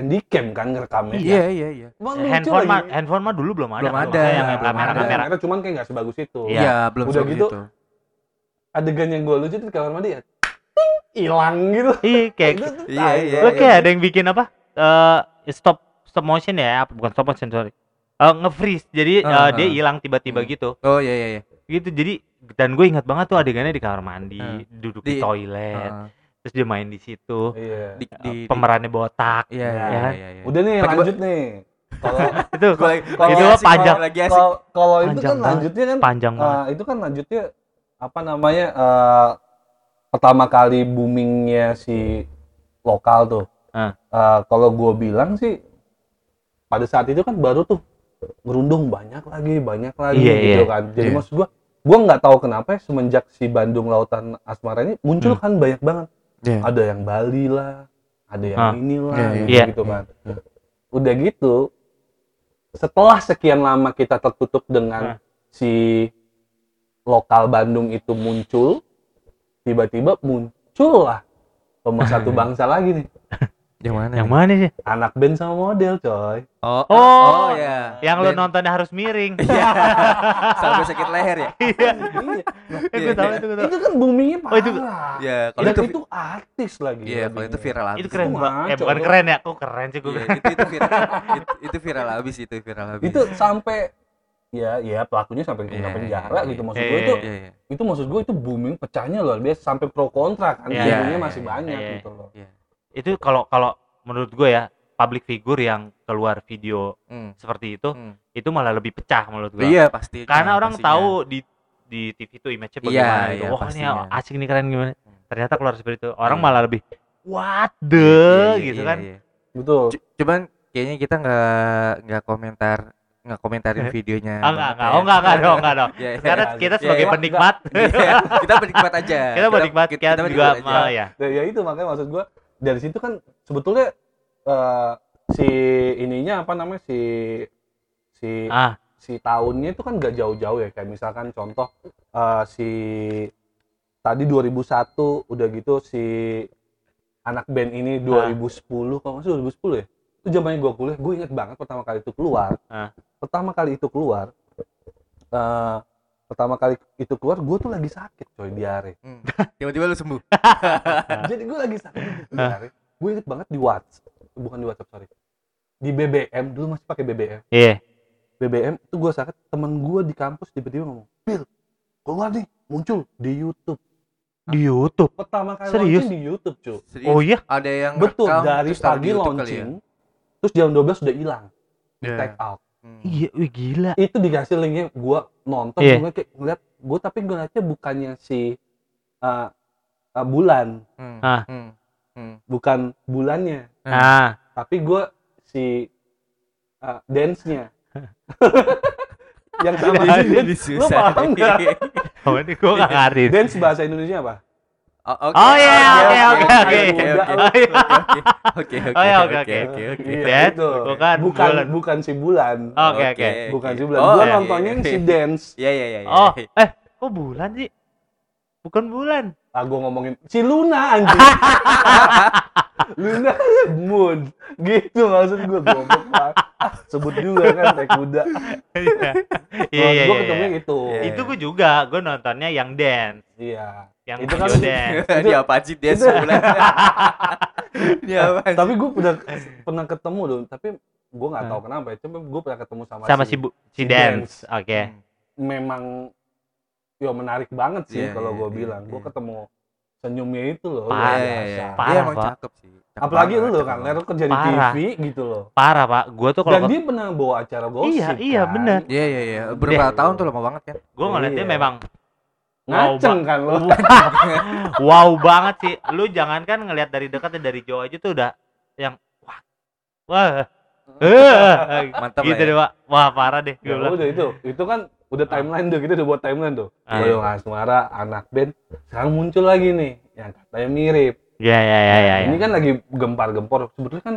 Speaker 3: handycam kan ngerekamnya
Speaker 1: Iya, iya, iya.
Speaker 3: Emang lucu
Speaker 2: handphone
Speaker 3: lagi.
Speaker 2: mah handphone mah dulu belum ada.
Speaker 1: Belum ada,
Speaker 2: yang
Speaker 1: belum
Speaker 2: kamera
Speaker 1: ada.
Speaker 2: kamera.
Speaker 3: Kamera cuman kayak nggak sebagus itu
Speaker 2: Iya.
Speaker 1: Iya, belum
Speaker 3: Udah gitu,
Speaker 1: itu.
Speaker 3: adegan yang gue lucu tuh di kamar mandi ya ting, hilang gitu
Speaker 2: Iya kayak
Speaker 3: Itu tuh
Speaker 1: Iya,
Speaker 3: tai
Speaker 1: iya,
Speaker 2: lo kayak ada yang bikin apa? Eh stop stop motion ya, apa bukan stop motion sorry. Eh nge-freeze. Jadi
Speaker 1: Ah,
Speaker 2: eh, dia hilang tiba-tiba
Speaker 1: Hmm.
Speaker 2: gitu.
Speaker 1: Oh iya, iya, iya.
Speaker 2: Gitu. Jadi dan gue ingat banget tuh adegannya di kamar mandi,
Speaker 1: Ah.
Speaker 2: duduk di,
Speaker 1: Di-
Speaker 2: toilet,
Speaker 1: Ah,
Speaker 2: terus dia main di situ.
Speaker 3: iya
Speaker 1: di, di, di-
Speaker 2: pemerannya botak.
Speaker 1: Iya, iya,
Speaker 2: ya kan?
Speaker 1: iya, iya.
Speaker 3: udah nih
Speaker 1: Pakai
Speaker 3: lanjut nih kalau (laughs)
Speaker 2: itu
Speaker 3: Kalau-
Speaker 2: itu
Speaker 1: asik,
Speaker 2: panjang.
Speaker 1: lagi asik.
Speaker 3: kalau kalau itu kan lanjutnya kan
Speaker 2: panjang banget.
Speaker 3: eh, itu kan lanjutnya apa namanya eh, pertama kali boomingnya si lokal tuh
Speaker 2: Ah.
Speaker 3: Eh, kalau gue bilang sih pada saat itu kan baru tuh ngerundung banyak lagi banyak lagi
Speaker 2: Iya,
Speaker 3: gitu
Speaker 2: iya.
Speaker 3: kan jadi
Speaker 1: Iya.
Speaker 3: maksud gue gue nggak tahu kenapa ya, semenjak si Bandung Lautan Asmara ini muncul
Speaker 2: Hmm.
Speaker 3: kan banyak banget
Speaker 1: Iya.
Speaker 3: ada yang Bali lah ada yang
Speaker 2: Ah.
Speaker 3: inilah
Speaker 1: Iya, iya.
Speaker 3: gitu,
Speaker 2: Iya.
Speaker 3: gitu kan
Speaker 1: Iya.
Speaker 3: udah gitu setelah sekian lama kita tertutup dengan
Speaker 2: Ah.
Speaker 3: si lokal Bandung itu muncul tiba-tiba muncullah pemersatu (laughs) bangsa lagi nih
Speaker 1: Yang mana?
Speaker 2: Yang mana sih?
Speaker 3: anak band sama model coy
Speaker 1: Oh,
Speaker 2: Oh,
Speaker 1: oh, ya.
Speaker 2: Yang lo
Speaker 1: Dan-
Speaker 2: nontonnya harus miring. (laughs)
Speaker 1: Iya. Sampai sakit leher ya? (laughs)
Speaker 2: Iya.
Speaker 3: Iya.
Speaker 2: Eh, gue tahu itu gue tahu.
Speaker 3: itu kan boomingnya parah
Speaker 2: Oh, itu-
Speaker 1: Iya, kalau itu,
Speaker 3: itu, artis lagi
Speaker 1: iya, kalau itu viral abis.
Speaker 2: Itu keren
Speaker 3: Itu
Speaker 2: banget. Eh bukan keren ya, kok keren sih gue.
Speaker 1: Iya, itu itu viral. itu, itu viral abis itu viral abis.
Speaker 3: itu sampai ya ya pelakunya sampai kena
Speaker 1: Iya,
Speaker 3: penjara
Speaker 1: iya,
Speaker 3: gitu
Speaker 1: iya.
Speaker 3: maksud gue itu
Speaker 1: Iya, iya.
Speaker 3: itu maksud gue itu booming pecahnya luar biasa sampai pro kontra kan
Speaker 2: Iya,
Speaker 3: videonya
Speaker 1: iya,
Speaker 3: masih
Speaker 1: iya,
Speaker 3: banyak
Speaker 2: iya.
Speaker 3: gitu loh
Speaker 1: Iya.
Speaker 2: Itu kalau kalau menurut gue ya public figure yang keluar video
Speaker 1: Hmm.
Speaker 2: seperti itu
Speaker 1: Hmm.
Speaker 2: itu malah lebih pecah menurut gue
Speaker 1: Iya pasti.
Speaker 2: karena orang
Speaker 1: pastinya.
Speaker 2: tahu di di TV itu image-nya
Speaker 1: Iya,
Speaker 2: bagaimana gitu.
Speaker 1: iya,
Speaker 2: Wah, ini asik nih keren gimana. Ternyata keluar seperti itu. Orang
Speaker 1: Iya.
Speaker 2: malah lebih what
Speaker 1: Iya,
Speaker 2: the
Speaker 1: iya,
Speaker 2: gitu
Speaker 1: iya,
Speaker 2: kan.
Speaker 1: iya.
Speaker 3: Betul.
Speaker 1: C- Cuman kayaknya kita nggak nggak komentar nggak komentarin (laughs) videonya.
Speaker 2: Ah, enggak, enggak. Oh, enggak, enggak dong, enggak dong.
Speaker 1: Iya, iya.
Speaker 2: Karena
Speaker 3: iya.
Speaker 2: kita
Speaker 1: Iya,
Speaker 2: sebagai
Speaker 1: iya.
Speaker 2: penikmat,
Speaker 1: Iya, kita penikmat aja. (laughs)
Speaker 2: kita penikmat
Speaker 1: kita-
Speaker 2: kita,
Speaker 1: kita
Speaker 2: juga
Speaker 1: aja.
Speaker 2: mah ya.
Speaker 3: Nah, ya itu makanya maksud gua dari situ kan sebetulnya eh, si ininya apa namanya si si
Speaker 2: Ah,
Speaker 3: si tahunnya itu kan gak jauh-jauh ya. Kayak misalkan contoh eh, si tadi 2001 udah gitu si anak band ini 2010 kalau nggak salah 2010 ya. Itu zamannya gue kuliah gue inget banget pertama kali itu keluar.
Speaker 2: Ah.
Speaker 3: pertama kali itu keluar eh, pertama kali itu keluar gue tuh lagi sakit coy diare
Speaker 1: Hmm. (laughs) Tiba-tiba lu sembuh. (laughs)
Speaker 3: jadi gue lagi sakit diare gue inget banget di WhatsApp bukan di WhatsApp sorry di BBM dulu masih pakai BBM
Speaker 2: iya.
Speaker 3: BBM itu gue sakit temen gue di kampus tiba-tiba ngomong Bil keluar nih muncul di YouTube
Speaker 2: Di YouTube.
Speaker 3: pertama kali
Speaker 2: Serius?
Speaker 3: launching di YouTube cuy
Speaker 1: Serius?
Speaker 2: Oh iya.
Speaker 1: Ada yang
Speaker 3: betul
Speaker 1: rekam,
Speaker 3: dari pagi
Speaker 1: kali
Speaker 3: launching
Speaker 1: ya?
Speaker 3: terus jam 12 sudah hilang di
Speaker 1: Iya.
Speaker 3: take out.
Speaker 2: Iya, wih gila.
Speaker 3: itu dikasih linknya gue nonton
Speaker 2: Iya.
Speaker 3: gue kayak ngeliat gue tapi ngeliatnya bukannya si uh, uh, bulan
Speaker 1: Hmm.
Speaker 2: Ah.
Speaker 1: Hmm. Hmm.
Speaker 3: bukan bulannya
Speaker 2: Nah,
Speaker 3: tapi gue si uh, dance-nya (laughs) yang sama si
Speaker 1: Jadi
Speaker 3: lu paham nggak
Speaker 2: oh ini gua nggak ngerti.
Speaker 3: dance bahasa Indonesia apa
Speaker 1: Oh, oke.
Speaker 2: Oh, iya, oke,
Speaker 1: oke,
Speaker 2: oke,
Speaker 1: oke,
Speaker 3: oke.
Speaker 1: oke,
Speaker 2: Oh, iya.
Speaker 1: oke, oke, oke,
Speaker 2: Oh, iya, oke,
Speaker 1: oke,
Speaker 2: oke.
Speaker 1: oke, oke.
Speaker 3: Iya, itu.
Speaker 2: bukan
Speaker 3: bukan
Speaker 2: bulan.
Speaker 3: bukan si bulan
Speaker 2: Oke, oke.
Speaker 3: bukan
Speaker 1: oke.
Speaker 3: si bulan
Speaker 1: Oh,
Speaker 3: gua
Speaker 1: iya,
Speaker 3: nontonnya
Speaker 1: iya,
Speaker 3: si
Speaker 1: iya.
Speaker 3: dance
Speaker 1: Iya, iya, iya. iya.
Speaker 2: Oh, eh, kok bulan sih? Bukan bulan.
Speaker 3: ah gua ngomongin si Luna anjing Luna moon gitu maksud gua goblok Ah, sebut juga kan teh kuda
Speaker 2: Iya. Iya, iya,
Speaker 3: gua
Speaker 2: iya,
Speaker 3: ketemu
Speaker 2: iya.
Speaker 3: itu
Speaker 1: Iya.
Speaker 2: Itu gua juga, gua nontonnya yang dance,
Speaker 3: iya
Speaker 2: yang
Speaker 3: Itu kan-. (laughs)
Speaker 1: Dia apa sih dia
Speaker 3: Itu-
Speaker 1: sebulan? (laughs) Dia apa?
Speaker 3: tapi gua udah pernah ketemu loh tapi gua nggak tahu kenapa ya cuma gua pernah ketemu sama,
Speaker 2: Sama si bu, si
Speaker 3: si
Speaker 2: dance. Oke.
Speaker 1: Hmm.
Speaker 3: memang yo menarik banget sih
Speaker 1: Iya,
Speaker 3: kalau
Speaker 1: iya,
Speaker 3: gua
Speaker 1: iya,
Speaker 3: bilang gua
Speaker 1: iya.
Speaker 3: ketemu senyumnya itu loh
Speaker 2: Parah,
Speaker 1: Iya, iya, iya.
Speaker 2: Parah,
Speaker 1: Dia emang
Speaker 2: Pak.
Speaker 1: cakep sih. Cakep
Speaker 3: apalagi
Speaker 1: banget,
Speaker 3: lu kan lu kerja di
Speaker 2: Parah.
Speaker 3: TV gitu loh
Speaker 2: Parah, Pak. Gua tuh
Speaker 3: dan
Speaker 2: kalau
Speaker 3: dia pernah bawa acara gosip
Speaker 2: Iya, iya,
Speaker 3: kan?
Speaker 2: bener.
Speaker 1: Iya, iya, iya. Berapa tahun tuh lama banget kan?
Speaker 2: gua ngeliatnya memang
Speaker 3: ngaceng
Speaker 2: Wow,
Speaker 3: kan lo (laughs)
Speaker 2: wow banget sih. Lu jangan kan ngelihat dari dekat ya, dari jauh aja tuh udah yang wah. Wah. Eh,
Speaker 1: Mantap
Speaker 2: gitu
Speaker 1: ya.
Speaker 2: deh, Pak. Wah, parah deh.
Speaker 3: ya udah itu itu kan udah timeline tuh kita udah buat timeline tuh
Speaker 2: Ah.
Speaker 3: Boyong Asmara anak band sekarang muncul lagi nih yang katanya mirip
Speaker 2: Ya, ya, ya, ya. ya.
Speaker 3: ini kan lagi gempar-gempor sebetulnya kan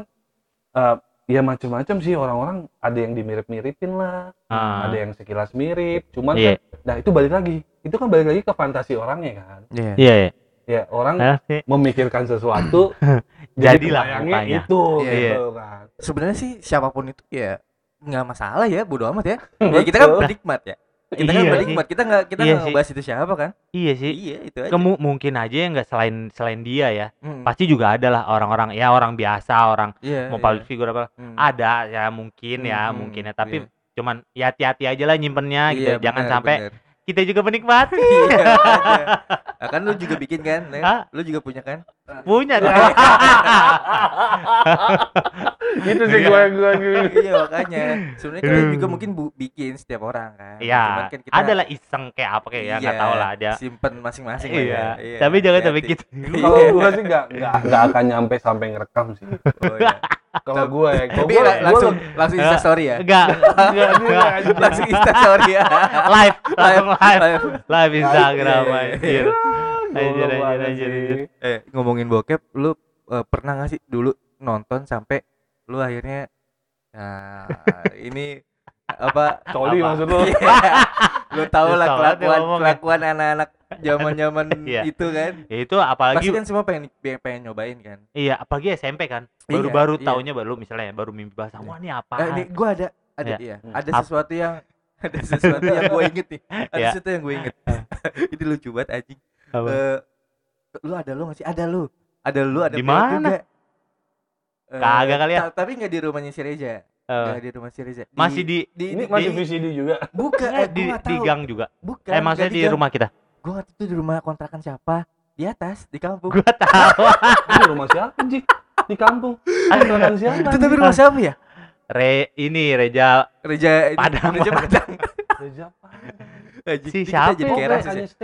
Speaker 3: eh, ya macam-macam sih orang-orang ada yang dimirip-miripin lah
Speaker 2: Ah.
Speaker 3: ada yang sekilas mirip cuman
Speaker 2: Iya.
Speaker 3: kan, nah itu balik lagi itu kan balik lagi ke fantasi orangnya kan
Speaker 1: Iya.
Speaker 2: Iya, iya.
Speaker 3: ya orang
Speaker 2: Nah,
Speaker 3: memikirkan sesuatu (laughs)
Speaker 2: Jadilah
Speaker 3: kebayangnya
Speaker 2: mukanya.
Speaker 3: itu
Speaker 1: Iya.
Speaker 3: gitu kan
Speaker 1: Sebenarnya sih siapa pun itu ya nggak masalah ya, bodo amat ya. (laughs) Ya kita kan penikmat ya. Kita kan
Speaker 2: Iya
Speaker 1: penikmat, kita nggak kita
Speaker 2: Iya
Speaker 1: nggak ngebahas itu siapa kan?
Speaker 2: Iya sih.
Speaker 1: Iya, itu aja.
Speaker 2: Kemu mungkin aja ya nggak selain selain dia ya.
Speaker 1: Hmm.
Speaker 2: Pasti juga ada lah orang-orang ya orang biasa, orang
Speaker 1: Iya.
Speaker 2: mau public figure apa.
Speaker 1: Hmm.
Speaker 2: Ada ya mungkin ya,
Speaker 1: Hmm,
Speaker 2: mungkin ya. Tapi cuman ya hati-hati aja lah nyimpennya gitu.
Speaker 1: Iya,
Speaker 2: Jangan sampai
Speaker 1: benar.
Speaker 2: Kita juga menikmati.
Speaker 1: Iya. Nah, kan lu juga bikin kan? Len?
Speaker 2: Hah?
Speaker 1: Lu juga punya kan?
Speaker 2: Punya dong. (laughs)
Speaker 3: itu sih gue gue
Speaker 1: iya makanya. Sebenarnya kita juga mungkin bu- bikin setiap orang kan.
Speaker 2: Iya,
Speaker 1: kan kita
Speaker 2: ada lah iseng kayak apa kayak ya nggak
Speaker 1: iya,
Speaker 2: tahu lah ada.
Speaker 1: Simpen masing-masing
Speaker 2: Iya.
Speaker 1: ya.
Speaker 2: Tapi jangan sampai gitu.
Speaker 3: kalau gue sih nggak nggak nggak akan nyampe sampai ngerekam sih
Speaker 1: Oh, iya.
Speaker 3: kalau gue ya kalau
Speaker 1: Tapi
Speaker 3: gue
Speaker 1: langsung langsung Insta story ya.
Speaker 2: Enggak, enggak, enggak.
Speaker 1: langsung Insta story ya.
Speaker 2: live, langsung live,
Speaker 1: Live.
Speaker 2: live Instagram
Speaker 1: Iya, iya,
Speaker 2: anjir. Anjir, anjir, anjir, anjir.
Speaker 1: Eh ngomongin bokep, lu eh, pernah gak sih dulu nonton sampai lu akhirnya nah ini apa
Speaker 3: coli
Speaker 2: Apa?
Speaker 3: maksud (laughs)
Speaker 1: Iya. lu tahu lah kelakuan kelakuan anak-anak zaman-zaman (laughs)
Speaker 2: Iya.
Speaker 1: itu kan
Speaker 2: Ya itu
Speaker 1: pasti
Speaker 2: apalagi
Speaker 1: kan semua pengen pengen nyobain kan
Speaker 2: iya, apalagi SMP kan.
Speaker 1: Iya,
Speaker 2: Baru-baru
Speaker 1: iya.
Speaker 2: taunya baru misalnya ya, baru mimpi basah. Wah, ini apa?
Speaker 1: eh, ini gua ada ada
Speaker 2: Iya.
Speaker 1: iya
Speaker 3: Hmm.
Speaker 1: ada sesuatu yang ada sesuatu yang gue inget nih ada
Speaker 2: Iya.
Speaker 1: sesuatu yang gue inget (laughs) ini lucu banget anjing
Speaker 2: Apa?
Speaker 1: Eh, lu ada lu gak sih ada lu ada lu ada
Speaker 2: Di mana?
Speaker 1: Eh,
Speaker 2: Kagak kali ya.
Speaker 1: ta- tapi nggak di rumahnya si Reza
Speaker 2: Eh,
Speaker 1: nggak di rumah si Reza Di-
Speaker 2: masih di
Speaker 1: di,
Speaker 3: ini
Speaker 1: di,
Speaker 3: masih
Speaker 1: di-
Speaker 3: VCD juga
Speaker 1: bukan
Speaker 2: eh, di,
Speaker 1: gua
Speaker 2: di gang juga.
Speaker 1: bukan
Speaker 2: Eh maksudnya
Speaker 1: nggak
Speaker 2: di rumah kita.
Speaker 1: nggak tahu itu di rumah kontrakan siapa di atas di kampung
Speaker 2: Gua (laughs) tahu.
Speaker 3: ini rumah siapa sih di kampung. Kontrakan siapa?
Speaker 1: Itu tapi rumah siapa ya?
Speaker 2: Re ini Reja
Speaker 1: Reja ini,
Speaker 2: Padang,
Speaker 1: Reja Padang.
Speaker 3: Reja Padang.
Speaker 2: Si siapa
Speaker 1: jadi
Speaker 3: Oh,
Speaker 1: kayak rasis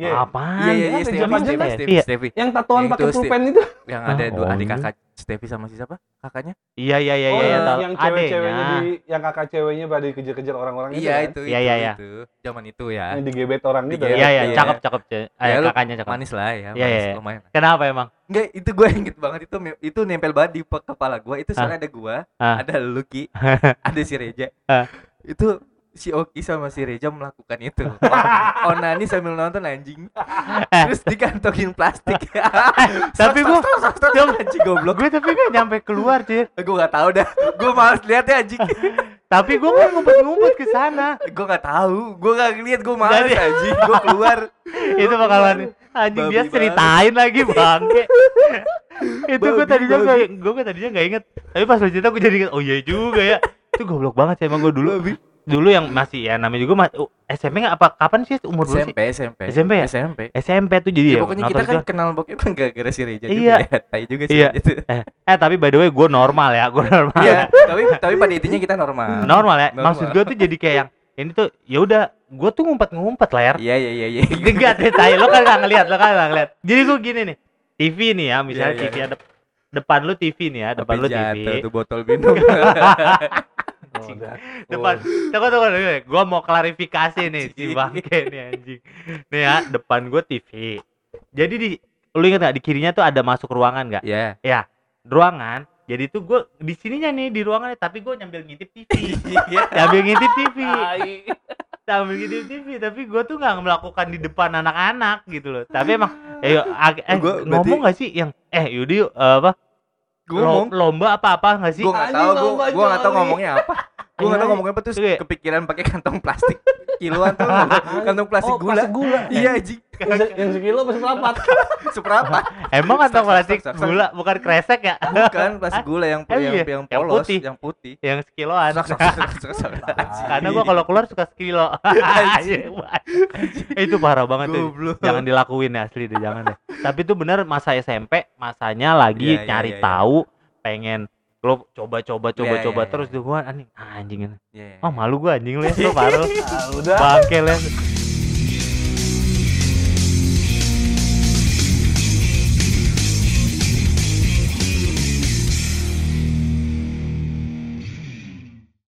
Speaker 1: ya.
Speaker 3: Steffi. Iya.
Speaker 2: apaan?
Speaker 1: Iya iya iya
Speaker 3: kan?
Speaker 1: Steffi
Speaker 2: Iya.
Speaker 1: Steffi.
Speaker 3: Yang tatoan
Speaker 1: Yang
Speaker 3: pakai pulpen itu.
Speaker 1: Yang ada dua
Speaker 2: Oh,
Speaker 1: adik
Speaker 2: iya.
Speaker 1: kakak Steffi sama si siapa? Kakaknya?
Speaker 2: Iya iya iya
Speaker 3: oh,
Speaker 2: iya
Speaker 3: yang,
Speaker 2: tahu.
Speaker 3: yang cewek-ceweknya di yang kakak ceweknya pada dikejar-kejar orang-orang itu.
Speaker 1: Iya
Speaker 3: kan?
Speaker 1: itu
Speaker 2: Iya,
Speaker 1: itu
Speaker 2: iya, iya.
Speaker 1: itu. Zaman itu ya.
Speaker 3: Yang digebet orang gitu.
Speaker 2: Iya iya
Speaker 1: Iya.
Speaker 2: cakep cakep. Eh,
Speaker 1: Ya,
Speaker 2: kakaknya cakep.
Speaker 1: Manis lah ya,
Speaker 2: Iya,
Speaker 1: manis
Speaker 2: iya.
Speaker 1: lumayan.
Speaker 2: Kenapa emang?
Speaker 1: Enggak, itu gue inget banget itu itu nempel banget di kepala gue. Itu soalnya ada gua,
Speaker 2: Ah.
Speaker 1: ada Lucky, (laughs) ada si Reja. Itu si Oki sama si Reja melakukan itu. Oh, (laughs) onani sambil nonton anjing. Terus dikantongin plastik. (laughs)
Speaker 2: Tapi gua-
Speaker 1: coba anjing goblok.
Speaker 2: Gue tapi gak nyampe keluar Cir.
Speaker 1: Gue gak tahu dah. Gue males liatnya anjing.
Speaker 2: Tapi gue kan ngumpet-ngumpet ke sana.
Speaker 1: Gue gak tahu. Gue gak ngeliat gue
Speaker 2: Jadi-
Speaker 1: anjing. Gue keluar.
Speaker 2: Itu bakalan anjing dia ceritain lagi bangke. itu gue tadinya gak, gue tadinya gak inget. Tapi pas lu cerita gue jadi inget. Oh iya juga ya. Itu goblok banget sih emang gue dulu.
Speaker 1: Babi.
Speaker 2: Dulu yang masih ya namanya juga mas, uh, SMP nggak apa kapan sih umur dulu sih?
Speaker 1: SMP, SMP.
Speaker 2: SMP ya?
Speaker 1: SMP.
Speaker 2: SMP tuh jadi
Speaker 1: Ya,
Speaker 2: ya.
Speaker 1: pokoknya kita kan
Speaker 2: itu.
Speaker 1: kenal bokep kan gara-gara si Reja
Speaker 2: Iya.
Speaker 1: juga ya. Tai juga sih
Speaker 2: Iya.
Speaker 1: itu. (laughs)
Speaker 2: Eh, eh tapi by the way gue normal ya, gue normal.
Speaker 1: Iya, tapi tapi pada intinya kita normal.
Speaker 2: normal ya.
Speaker 1: Normal.
Speaker 2: Maksud gue tuh jadi kayak yang ini tuh ya udah gue tuh ngumpet-ngumpet layar.
Speaker 1: Iya iya iya iya. (laughs)
Speaker 2: Enggak deh, tai lo kan gak ngeliat, lo kan gak ngeliat. Jadi gue gini nih, TV nih ya, misalnya
Speaker 1: Iya, iya.
Speaker 2: TV ada depan lu TV nih ya, depan
Speaker 1: Tapi
Speaker 2: lu TV.
Speaker 1: tuh botol minum. (laughs)
Speaker 3: Oh, udah.
Speaker 2: Depan, tunggu tunggu tunggu, gue mau klarifikasi nih si
Speaker 1: Anjing.
Speaker 2: bangke nih anjing. Nih ya, (laughs) depan gue TV. Jadi di, lu inget gak di kirinya tuh ada masuk ruangan gak?
Speaker 1: Iya.
Speaker 2: Ruangan. Jadi tuh gue di sininya nih di ruangannya, tapi gue nyambil ngintip TV. (laughs)
Speaker 1: Iya.
Speaker 2: nyambil ngintip TV. Sambil ngintip TV tapi gue tuh nggak melakukan di depan anak-anak gitu loh tapi emang eh, eh
Speaker 1: Gua berarti-
Speaker 2: ngomong gak sih yang eh yaudah yuk eh, apa lo-
Speaker 1: ngomong,
Speaker 2: lomba apa apa nggak sih
Speaker 1: gue nggak
Speaker 3: Anjing,
Speaker 1: tahu, gue
Speaker 3: lomba
Speaker 1: gue nggak tahu
Speaker 3: joli.
Speaker 1: ngomongnya apa. (laughs) Gue nggak tahu
Speaker 2: Iya.
Speaker 1: ngomongnya apa terus
Speaker 2: Iya.
Speaker 1: kepikiran pakai kantong plastik kiloan tuh (laughs) kantong plastik
Speaker 3: Oh,
Speaker 1: gula.
Speaker 3: gula. (laughs)
Speaker 1: Iya anjing.
Speaker 3: Yang, se- yang sekilo apa seperempat? (laughs)
Speaker 1: Seberapa?
Speaker 2: emang kantong plastik gula bukan kresek ya
Speaker 1: Bukan plastik gula yang
Speaker 2: Eh,
Speaker 1: yang
Speaker 2: iya.
Speaker 1: yang
Speaker 2: Yang
Speaker 1: polos,
Speaker 2: putih.
Speaker 1: yang putih.
Speaker 2: yang sekiloan karena gue kalau keluar suka sekilo itu parah banget tuh jangan dilakuin ya asli deh jangan deh tapi itu bener masa SMP masanya lagi
Speaker 1: Iya, iya,
Speaker 2: nyari
Speaker 1: iya, iya.
Speaker 2: tahu pengen lo coba-coba coba-coba
Speaker 1: iya,
Speaker 2: terus
Speaker 1: iya.
Speaker 2: tuh gua anjing anjing
Speaker 1: Iya, iya.
Speaker 2: oh malu gua anjing lu ya lo parah
Speaker 3: Ah, (laughs) udah.
Speaker 2: bangke lu ya.